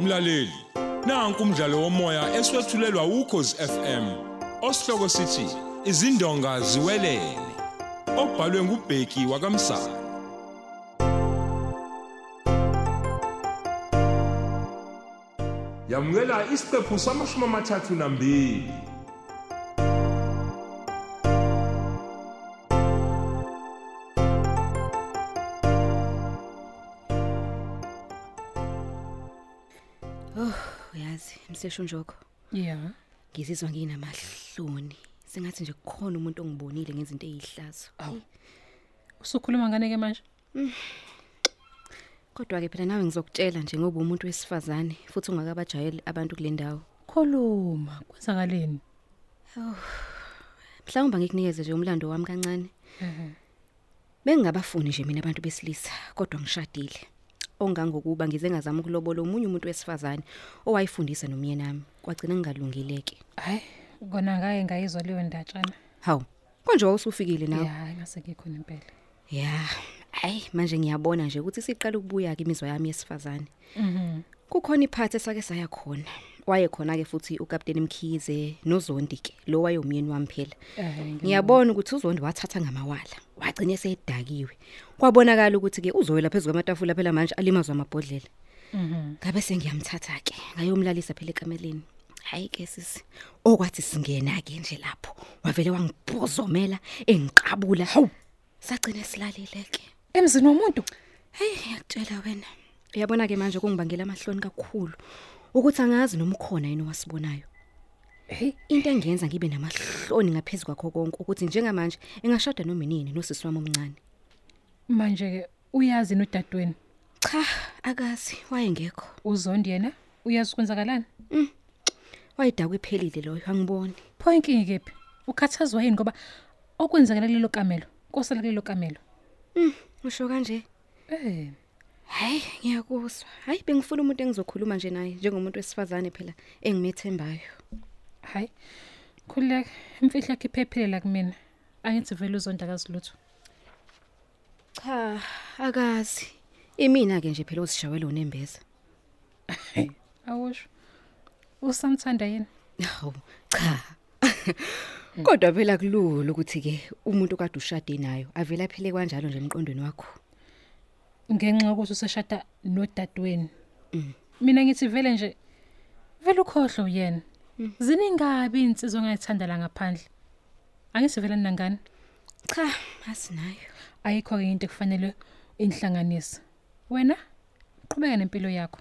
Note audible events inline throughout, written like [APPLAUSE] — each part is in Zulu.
Mlaleli, nanku umdlalo womoya eswetshulelwa ukhozi FM. Osihloko sithi izindonga ziwelele. Obhalwe ngubheki wakamsana. Yamukela isiqephu samashumi amathathu nambili. Uyazi mseshu njoko Yeah. ngizizwa nginamahloni sengathi nje kukhona umuntu ongibonile ngezinto ezihlazo Awu. Usukhuluma ngane ke manje? kodwa ke phela nawe ngizokutshela nje ngoba umuntu wesifazane futhi ungakabajayeli abantu kule ndawo Khuluma, kwenzakaleni? mhlawumbe ngikunikeze nje umlando wami kancane Mhm. bengingabafuni nje mina abantu besilisa kodwa ngishadile ongangokuba ngize ngazama ukulobola omunye umuntu wesifazane owayifundisa nomyeni nami kwagcina ngingalungileke Hayi, kona ngake ngayizwa leyo ndatshana. hawu konje wawusufikile nawe Yeah, ngase ngikhona impela. ya hayi manje ngiyabona nje ukuthi siqala ukubuya ke imizwa yami yesifazane Mhm. kukhona iphathi esake saya khona waye khona ke futhi ukapteni Mkhize noZondi ke lo wayomyeni wami phela Eh, ngiyabona ukuthi uZondi wathatha ngamawala wagcina esedakiwe kwabonakala ukuthi ke uzowela phezulu kwamatafula phela manje alimazwa amabhodlela. Mhm. ngabe sengiyamthatha ke ngayomlalisa phela ekameleni. Hayi ke sisi okwathi singena ke nje lapho wavele wangibhozomela engiqabula. Hawu! Sagcina silalile ke Emzini womuntu. Hey ngiyakutshela wena. Uyabona ke manje kungibangela amahloni kakhulu. Ukuthi angazi noma ukhona yini wasibonayo. Hey, Into engenza ngibe namahloni ngaphezulu kwakho konke ukuthi njengamanje engashada noma inini nosisi wami omncane. manje ke uyazi nodadweni. Cha, akazi wayengekho. Uzondi yena uyazi kwenzakalani? Wayidakwe iphelile loyo angiboni. Pho inkingi kephi? Ukhathazwa yini ngoba okwenzakala lelo kamelo? Kosela lelo kamelo. Usho kanje? Eh, Hayi, ngiyakuzwa. Hayi bengifuna umuntu engizokhuluma nje naye njengomuntu wesifazane phela engimethembayo. hayi. Khuleka, imfihla yakhe iphephile la kumina. Angithi vele uzonda kazilutho. Cha, akazi. Imina ke nje phela usishawela unembeza. [LAUGHS] Awusho. Usamthanda yena? Hawu, cha. Kodwa phela kulula ukuthi ke umuntu kade ushade nayo avela phele kanjalo nje emqondweni wakho. Ngenxa yokuthi useshada nodadweni. Mina ngithi vele nje vele ukhohlo yena ziningabi insizwe ongayithanda la ngaphandle. Angithi vele nangani Cha, asinayo. ayikho ke into ekufanele inhlanganise wena qhubeka nempilo yakho.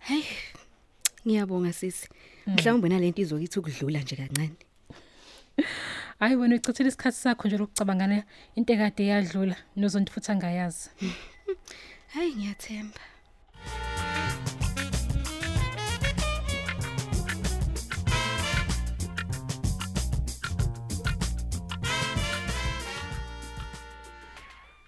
Hey, ngiyabonga sisi. Mhlawumbe nalento izokithi ukudlula nje kancane. hayi wena uyichithela isikhathi sakho nje lokucabangana into ekade yadlula nozonto futhi angayazi. Hayi ngiyathemba.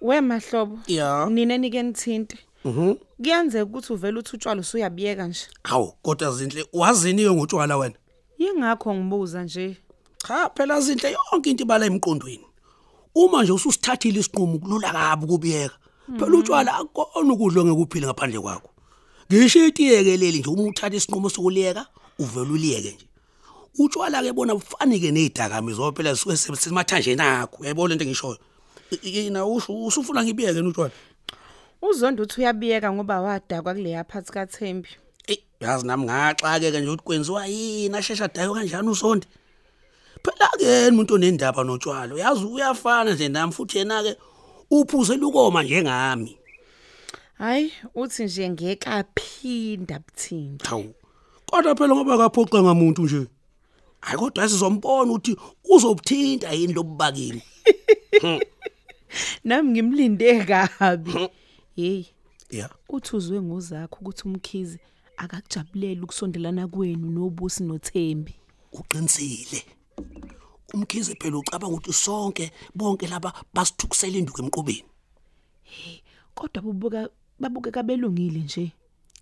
Wemahlobo. Ya. Nina nike nithinte. Mhm. Kuyenzeka ukuthi uvela uthi utshwala usuyabiyeka nje. Hawu, kodwa zinhle waziniyo ngotshwala wena. Yingakho ngibuza nje. Cha, phela zinhle yonke into ibala emqondweni. Uma nje ususithathile isiqhumo kulula kabi kubiyeka. Phela utshwala akona ukudlo ngekuphila ngaphandle kwakho. Ngisho itiyeke leli nje uma uthatha isinqumo sokuliyeka, uvela uliyeke nje. Utshwala ke bona ufanike nezidakamizwa phela suke sesimathanjeni akho. Uyayibona lento engishoyo. Yina usufuna ngibiyeke utshwala. Uzondo uthi uyabiyeka ngoba wadakwa kule yaphathi kaThembi. Yazi nami ngaxakeka nje ukuthi kwenziwa yini ashesha dayo kanjani usonde. Phela ke umuntu onendaba notshwalo, yazi uyafana nje nami futhi yena ke uphuze lukoma njengami. Hayi, uthi nje ngeke aphinda buthini. Hawu. Kodwa phela ngoba kaphoqa ngamuntu nje. Hayi kodwa sizombona ukuthi uzobuthinta yini lobubakini. Nami ngimlinde kabi. Hey, Yeah. uthuzwe ngozakho ukuthi umkhizi akakujabulela ukusondelana kwenu nobusi noThembi. Uqinisile. Umkhize phela ucabanga ukuthi sonke bonke laba basithukusela induku emqubeni. Kodwa bubuka babuke kabelungile nje.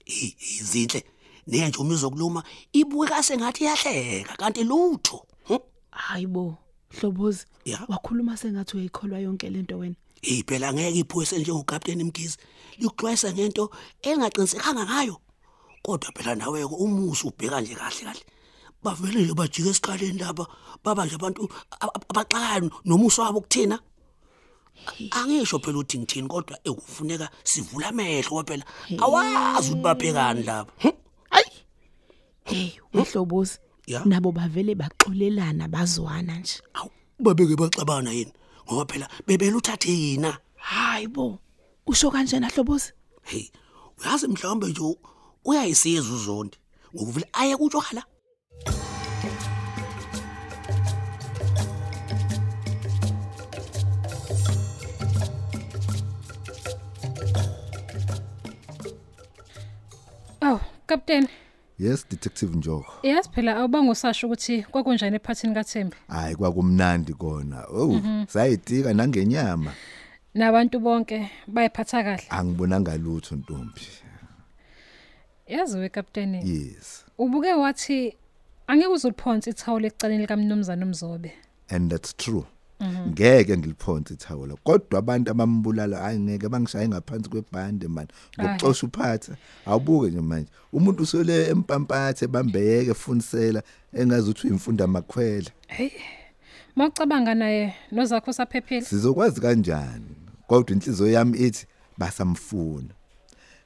Izinhle. Nenje uma izokuluma ibuke kasengathi iyahleka kanti lutho. Hm? Hayibo, Hlobozi. Ya. Wakhuluma sengathi uyayikholwa yonke lento wena. Hey phela ngeke iphoyise njengokapteni Mkhize. Likuxwayisa ngento engaqinisekanga ngayo. kodwa phela nawe ke umusi ubheka nje kahle kahle bavele nje bajika esikaleni lapha baba nje abantu ab- ab- abaxakani nomuso wabo kuthina? Angisho phela uthi ngithini kodwa ekufuneka sivula amehlo phela awazi ukuthi baphekani lapha Hm? hey uhlobozi Ya. nabo bavele baxolelana bazwana nje. Awu babeke baxabana yini? Ngoba phela bebela uthathe yina. Hayibo usho kanjena hlobozi hey uyazi mhlawumbe nje u- uyayisiza uzondi ngokuvile aye kutshwala Captain, Yes detective Njogo. yazi phela awubange usasho ukuthi kwakunjani ephathini kaThembi. Hayi kwakumnandi kona. Oh, sayitika nangenyama. Nabantu bonke bayiphatha kahle. Angibonanga lutho ntombi. Yazi we Captain, Yes. ubuke wathi angeke uzuliphonsa ithawula ecaleni likaMnumzana uMzobe. And that's true. Ngeke ngiliphonse ithawula. Kodwa abantu abambulala angeke bangishaye ngaphansi kwebhande man. Ngokuxosha uphatha. Awubuke nje manje. Umuntu usole empampathe bambeyeke funisela engazi uthi uyimfunda makhwela. Hey. Mawucabanga naye nozakho saphephile. Sizokwazi kanjani? Kodwa inhliziyo yami ithi basamfuna.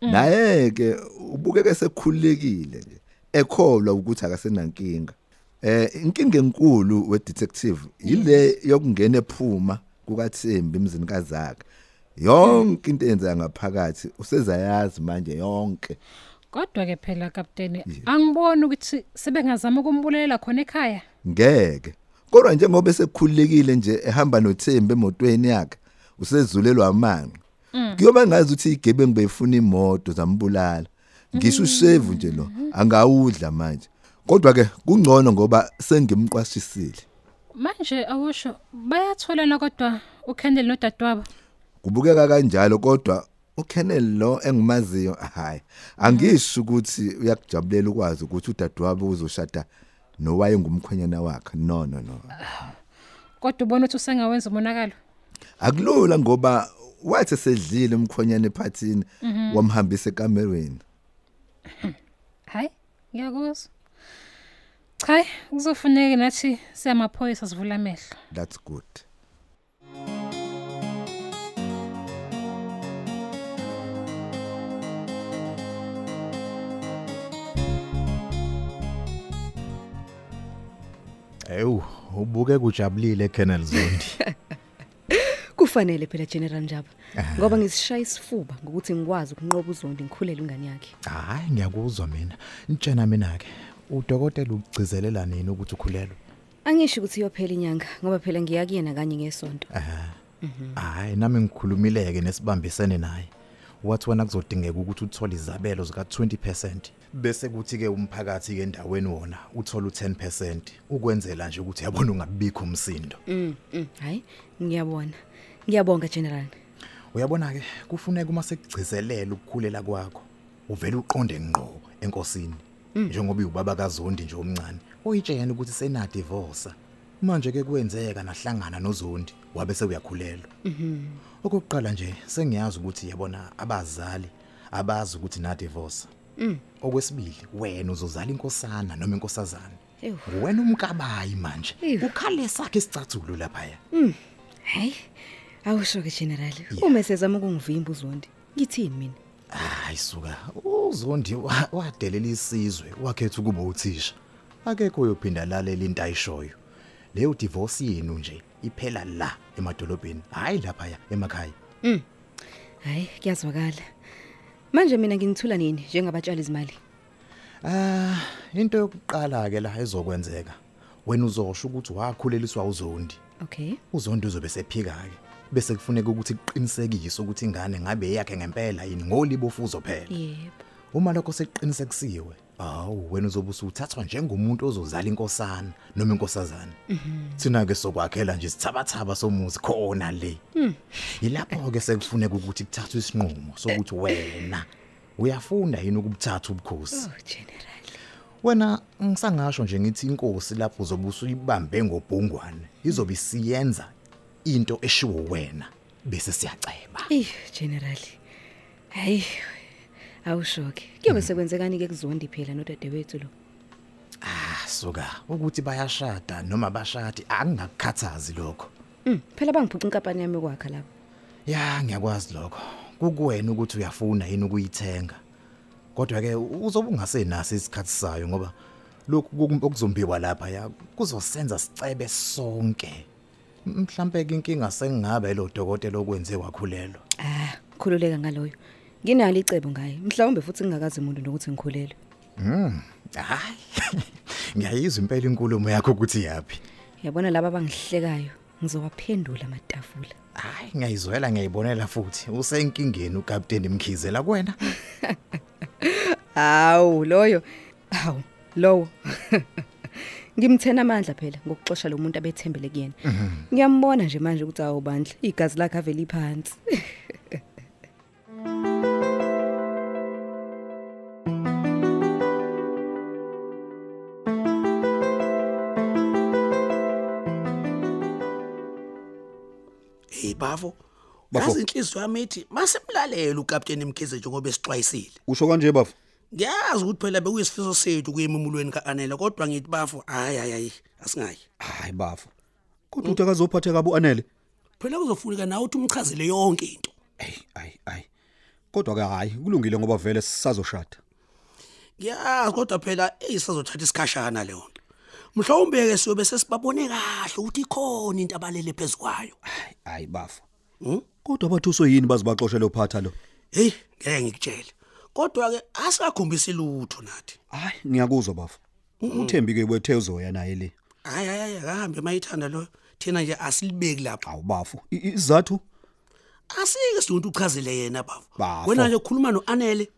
Naye ke ubukeke sekhululekile nje. Ekholwa ukuthi akasenankinga. Eh inkinga enkulu we detective ile yokungena ephuma kukaThembi emzini kazaka. Yonke into eyenzeka ngaphakathi usezayazi manje yonke. Kodwa ke phela Captain, angiboni ukuthi sebengazama ukumbulelela khona ekhaya. Ngeke. Kodwa njengoba esekhululekile nje ehamba noThembi emotweni yakhe usezulelwa amanqe. Kuyoba ngazi ukuthi igebengu beyifuna imoto zambulala. Ngisho ushevu nje lo angawudla manje. Kodwa ke kungcono ngoba sengimqwashisile. Manje awusho bayatholana kodwa uKenneth nodadewabo. Kubukeka kanjalo kodwa uKenneth lo engimaziyo hayi angisho ukuthi uyakujabulela ukwazi ukuthi udadewabo uzoshada nowaye ngumkhwenyana wakhe no no no Kodwa ubona ukuthi usengawenza umonakalo. akulula ngoba wathi sedlile umkhonyane ephathini wamhambisa ekamerweni Hayi, ngiyakuzwa. Cha, kuzofuneka nathi siyamaphoyisa sivula amehlo. that's good Ewu, ubuke kujabulile Colonel Zondi. [LAUGHS] Kufanele phela General Njaba ngoba ngisishaya isifuba ngokuthi ngikwazi ukunqoba uzondi ngikhulele ingane yakhe. Hayi ngiyakuzwa mina. Ntshena mina ke. Udokotela ugcizelela nini ukuthi ukhulelwe? Angisho ukuthi iyophela inyanga ngoba phela ngiyakuyena kanye ngesonto. Hayi nami ngikhulumileke nesibambisene naye. Wathi wena kuzodingeka ukuthi uthole izabelo zika 20% bese kuthi ke umphakathi ke endaweni wona uthola u10% ukwenzela nje ukuthi yabona ungabikho umsindo. Mm, mm, hayi ngiyabona. Ngiyabonga General. Uyabona ke kufuneka uma sekugcizelela ukukhulela kwakho uvela uqonde ngqo enkosini njengoba ubaba kaZondi nje omncane uyitshena ukuthi sena divorce manje ke kwenzeka nahlangana noZondi wabe sekuyakhulelwa okokuqala nje sengiyazi ukuthi yabona abazali abazi ukuthi na divorce okwesibili wena uzozala inkosana noma inkosazana Ewu. wena umkabayi manje Ewu. ukhale sakhe isicathulo lapha ya Hayi. Awusho ke General. Uma sezama ukungivimba uzondi. Ngithini mina? Hayi suka. Uzondi wa- wadelela isizwe wakhetha ukuba uthisha. Akekho uyophinda lalela into ayishoyo. Leyo divorce yenu nje iphela la emadolobheni. Hayi lapha ya emakhaya. Hayi, kuyazwakala. Manje mina nginithula nini njengabatshali izimali? Ah, into yokuqala ke la ezokwenzeka. Wena uzosho ukuthi wakhuleliswa uzondi. Okay. Uzondi uzobe sephika ke. Bese kufuneka ukuthi kuqinisekiswe ukuthi ingane ngabe yakhe ngempela yini ngolibofuzo phela. Yebo. Uma lokho sekuqinisekisiwe, awu wena uzobe usuthathwa njengomuntu ozozala inkosana noma inkosazana. Thina ke sokwakhela nje sithabathaba somuzi khona le. Yilapho ke sekufuneka ukuthi kuthathwe isinqumo sokuthi wena uyafunda yini ukubuthatha ubukhosi. Oh. Wena ngisangasho nje ngithi inkosi lapho uzobe usuyibambe ngobhongwane izobe isiyenza into eshiwo wena bese siyaceba. Eh General. Hayi. Awushoke. Kuyobe sekwenzekani ke kuzondi phela nodadewethu lo? asuka ukuthi bayashada noma bashadi akungakhathazi lokho Mm, phela bangiphuca inkampani yami kwakha lapha. ya ngiyakwazi lokho kukuwena ukuthi uyafuna yini ukuyithenga kodwa ke uzobe ungasenaso isikhathi sayo ngoba lokhu okuzombiwa lapha ya kuzosenza sicebe sonke mhlambe ke inkinga sengingabe lo dokotela okwenze wakhulelwa Ah, khululeka ngaloyo. Nginalo icebo ngaye. Mhlawumbe futhi ngingakazi umuntu nokuthi ngikhulelwe. hayi [LAUGHS] ngiyayizwa impela inkulumo yakho ukuthi yapi Yabona laba abangihlekayo, ngizowaphendula amatafula. hayi ngiyayizwela ngiyayibonela futhi usenkingeni ukapteni Mkhizela kuwena [LAUGHS] Hawu, loyo. Hawu, lowo. [LAUGHS] Ngimthena amandla phela ngokuxoxa lo muntu abethembele kuyena. Ngiyambona nje manje ukuthi awubandla, igazi lakhe aveli phansi. hey bafo Bafo. yazi inhliziyo yami ithi masemlalela ukapteni Mkhize njengoba esixwayisile usho kanje bafo ngiyazi ukuthi phela bekuyisifiso sethu kuyemumulweni kaAnela kodwa ngithi bafo hayi hayi hayi asingayi hayi bafo kodwa uthi akazophathe kabi uanele? Phela kuzofuneka nawe uthi umchazele yonke into. Hey ayi ayi kodwa ke hayi kulungile ngoba vele sisazoshada. Ngiyazi kodwa phela eyisazothatha isikhashana leyo nto. Mhlawumbe ke siyobe sesibabone kahle ukuthi ikhona into abalele phezukwayo hayi hayi bafo kodwa bathuso yini bazibaxoshela uphatha lo? Hey ngeke ngikutshele. Kodwa ke asikakhombisi lutho nathi. Hayi ngiyakuzwa bafo uthembi ke wethe uzoya naye le. Hayi hayi hayi akahambe mayithanda lo. Thina nje asilibeki lapha awu bafo i- i- izathu? Asike sidonto uchazele yena baba Bafo. wena nje khuluma noanele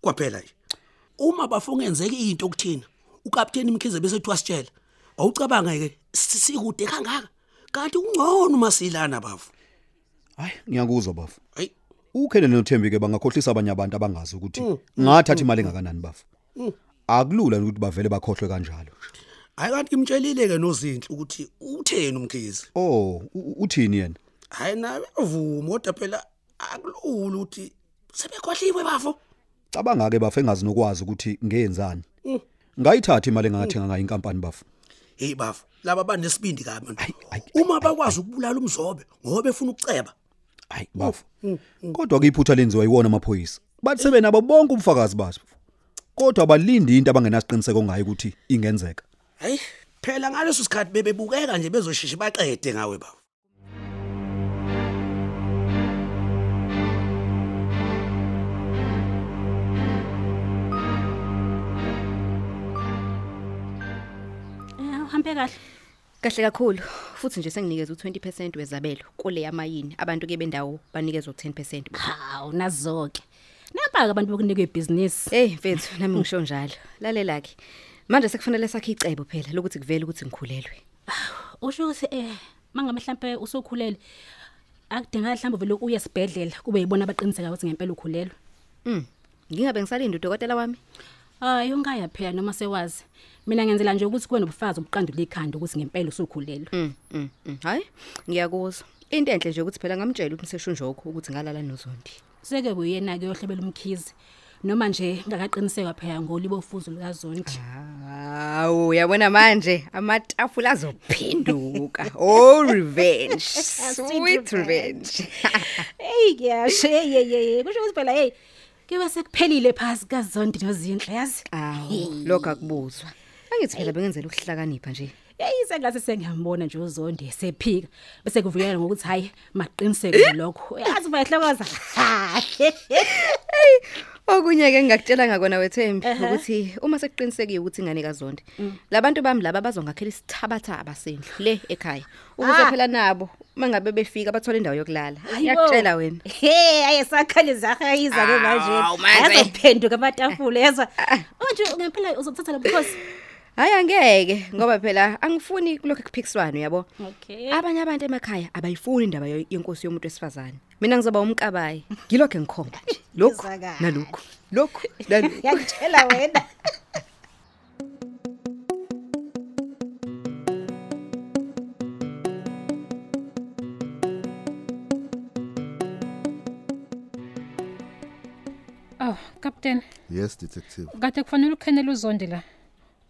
kwaphela nje. Uma bafungenzeke into kuthina ukapteni Mkhize bese thiwa sitshela awucabanga ke si- sikude kangaka? Kanti ungcono uma silana bafu. Hayi ngiyakuzwa bafo hayi. Ukhele nothembi ke bangakhohlisa abanye abantu abangazi ukuthi ngathatha imali engakanani bafo akulula ukuthi bavele bakhohlwe kanjalo hayi kanti imtshelile ke nozinhle ukuthi utheni umkhize? Oh uthini yena? Hayi nawe avuma kodwa phela akulula ukuthi sebekhohliwe bafo cabanga ke bafo engazi nokwazi ukuthi ngeyenzani ngayithatha imali engangathenga ngayo inkampani bafo hey bafo laba banesibindi kabi. Uma bakwazi ukubulala umzobe ngoba befuna ukuceba hayi bafo kodwa ke iphutha lenziwa yiwona amaphoyisa. Bathi sebenabo bonke ubufakazi baso. Kodwa balindi into abangenasiqiniseko ngayo ukuthi ingenzeka. Hayi phela ngaleso sikhathi bebebukeka nje bezosheshe baqede ngawe bafo Eh uhambe kahle. Kahle kakhulu. Futhi nje senginikeza u20% wezabelo kule yamayini. Abantu ke bendawo banikezwe u10%. Hawu nazoke. Napa abantu bokunika ibusiness. Hey mfethu nami ngisho njalo. Lalela ke. Manje sekufanele sakhe icebo phela lokuthi kuvele ukuthi ngikhulelwe. Usho ukuthi eh mangabe mhlambe usukhulele akudingakala mhlambe vele uye esibhedlela kube yibona abaqiniseka ukuthi ngempela ukhulelwe. Mm. Ngingabe ngisalinde udokotela wami? Hayi ungaya phela noma sewazi. Mina ngenzela nje ukuthi kuwe nobufazi obuqandula ikhanda ukuthi ngempela usukhulelwe. Mm. mm, mm. Hayi, ngiyakuzwa. Into enhle nje ukuthi phela ngamtshela ukuthi ngiseshunjokho ukuthi ngalala noZondi. Seke kuyena ke yohlebela umkhizi. Noma nje ngakaqiniseka phela ngolibo fuzo likaZondi. Hawu, uyabona manje amatafula azophenduka. Oh revenge. [LAUGHS] Sweet revenge. [LAUGHS] Hey ngiyashe ye ye ye kusho ukuthi phela hey kibe sekuphelile phasi kaZondi nozinhle yazi. Awu, lokho akubuzwa. Angithi phela bengenzela ukuhlakanipha nje. Yayise ngase sengiyambona nje uZondi esephika bese kuvikela ngokuthi hayi maqiniseke lokho. Yazi bayihlokoza. [LAUGHS] Okunye ke ngingakutshela ngakona wethembi ukuthi uma sekuqinisekiwe ukuthi ingane kaZondi labantu bami laba bazongakhela isithabatha abasendlu le ekhaya ukuze Ah. phela nabo mangabe befika bathola indawo yokulala Hayibo. ngiyakutshela wena Hey ayesakhali zahayiza ke manje. Awu, manje. Yazophenduka amatafula yezwa. Manje ngempela uzokuthatha lo bukhosi. hayi angeke ngoba phela angifuni kulokho kuphikiswana yabo Okay. abanye abantu emakhaya abayifuni indaba yo- yenkosi yomuntu wesifazane mina ngizoba umkabayi ngilokho ngikhomba nje [LAUGHS] lokho Ngizwakala. nalokho lokho nalokho [LAUGHS] Ngiyakutshela wena. Oh, Kapteni, yes detective kade kufanele ukhenele uzonde la.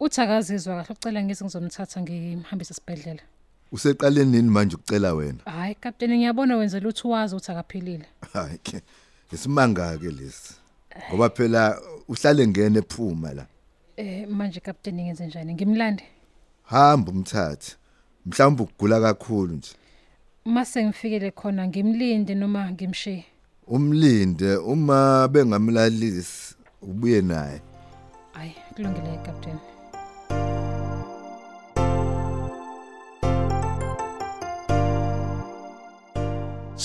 Uthi akazizwa kahle ucela ngize ngizomthatha ngimhambise esibhedlela. Useqaleni nini manje ukucela wena Hayi Kapteni ngiyabona wenze lutho wazi ukuthi akaphilile. hayi ke isimanga ke lesi ngoba phela uhlale ngene ephuma la Eh manje Kapteni ngenze njani? Ngimlande. hamba umthathe mhlawumbe ukugula kakhulu nje Mase ngifikele khona ngimlinde noma ngimshiye. umlinde uma bengamlalisi ubuye naye Hayi kulungile Kapteni.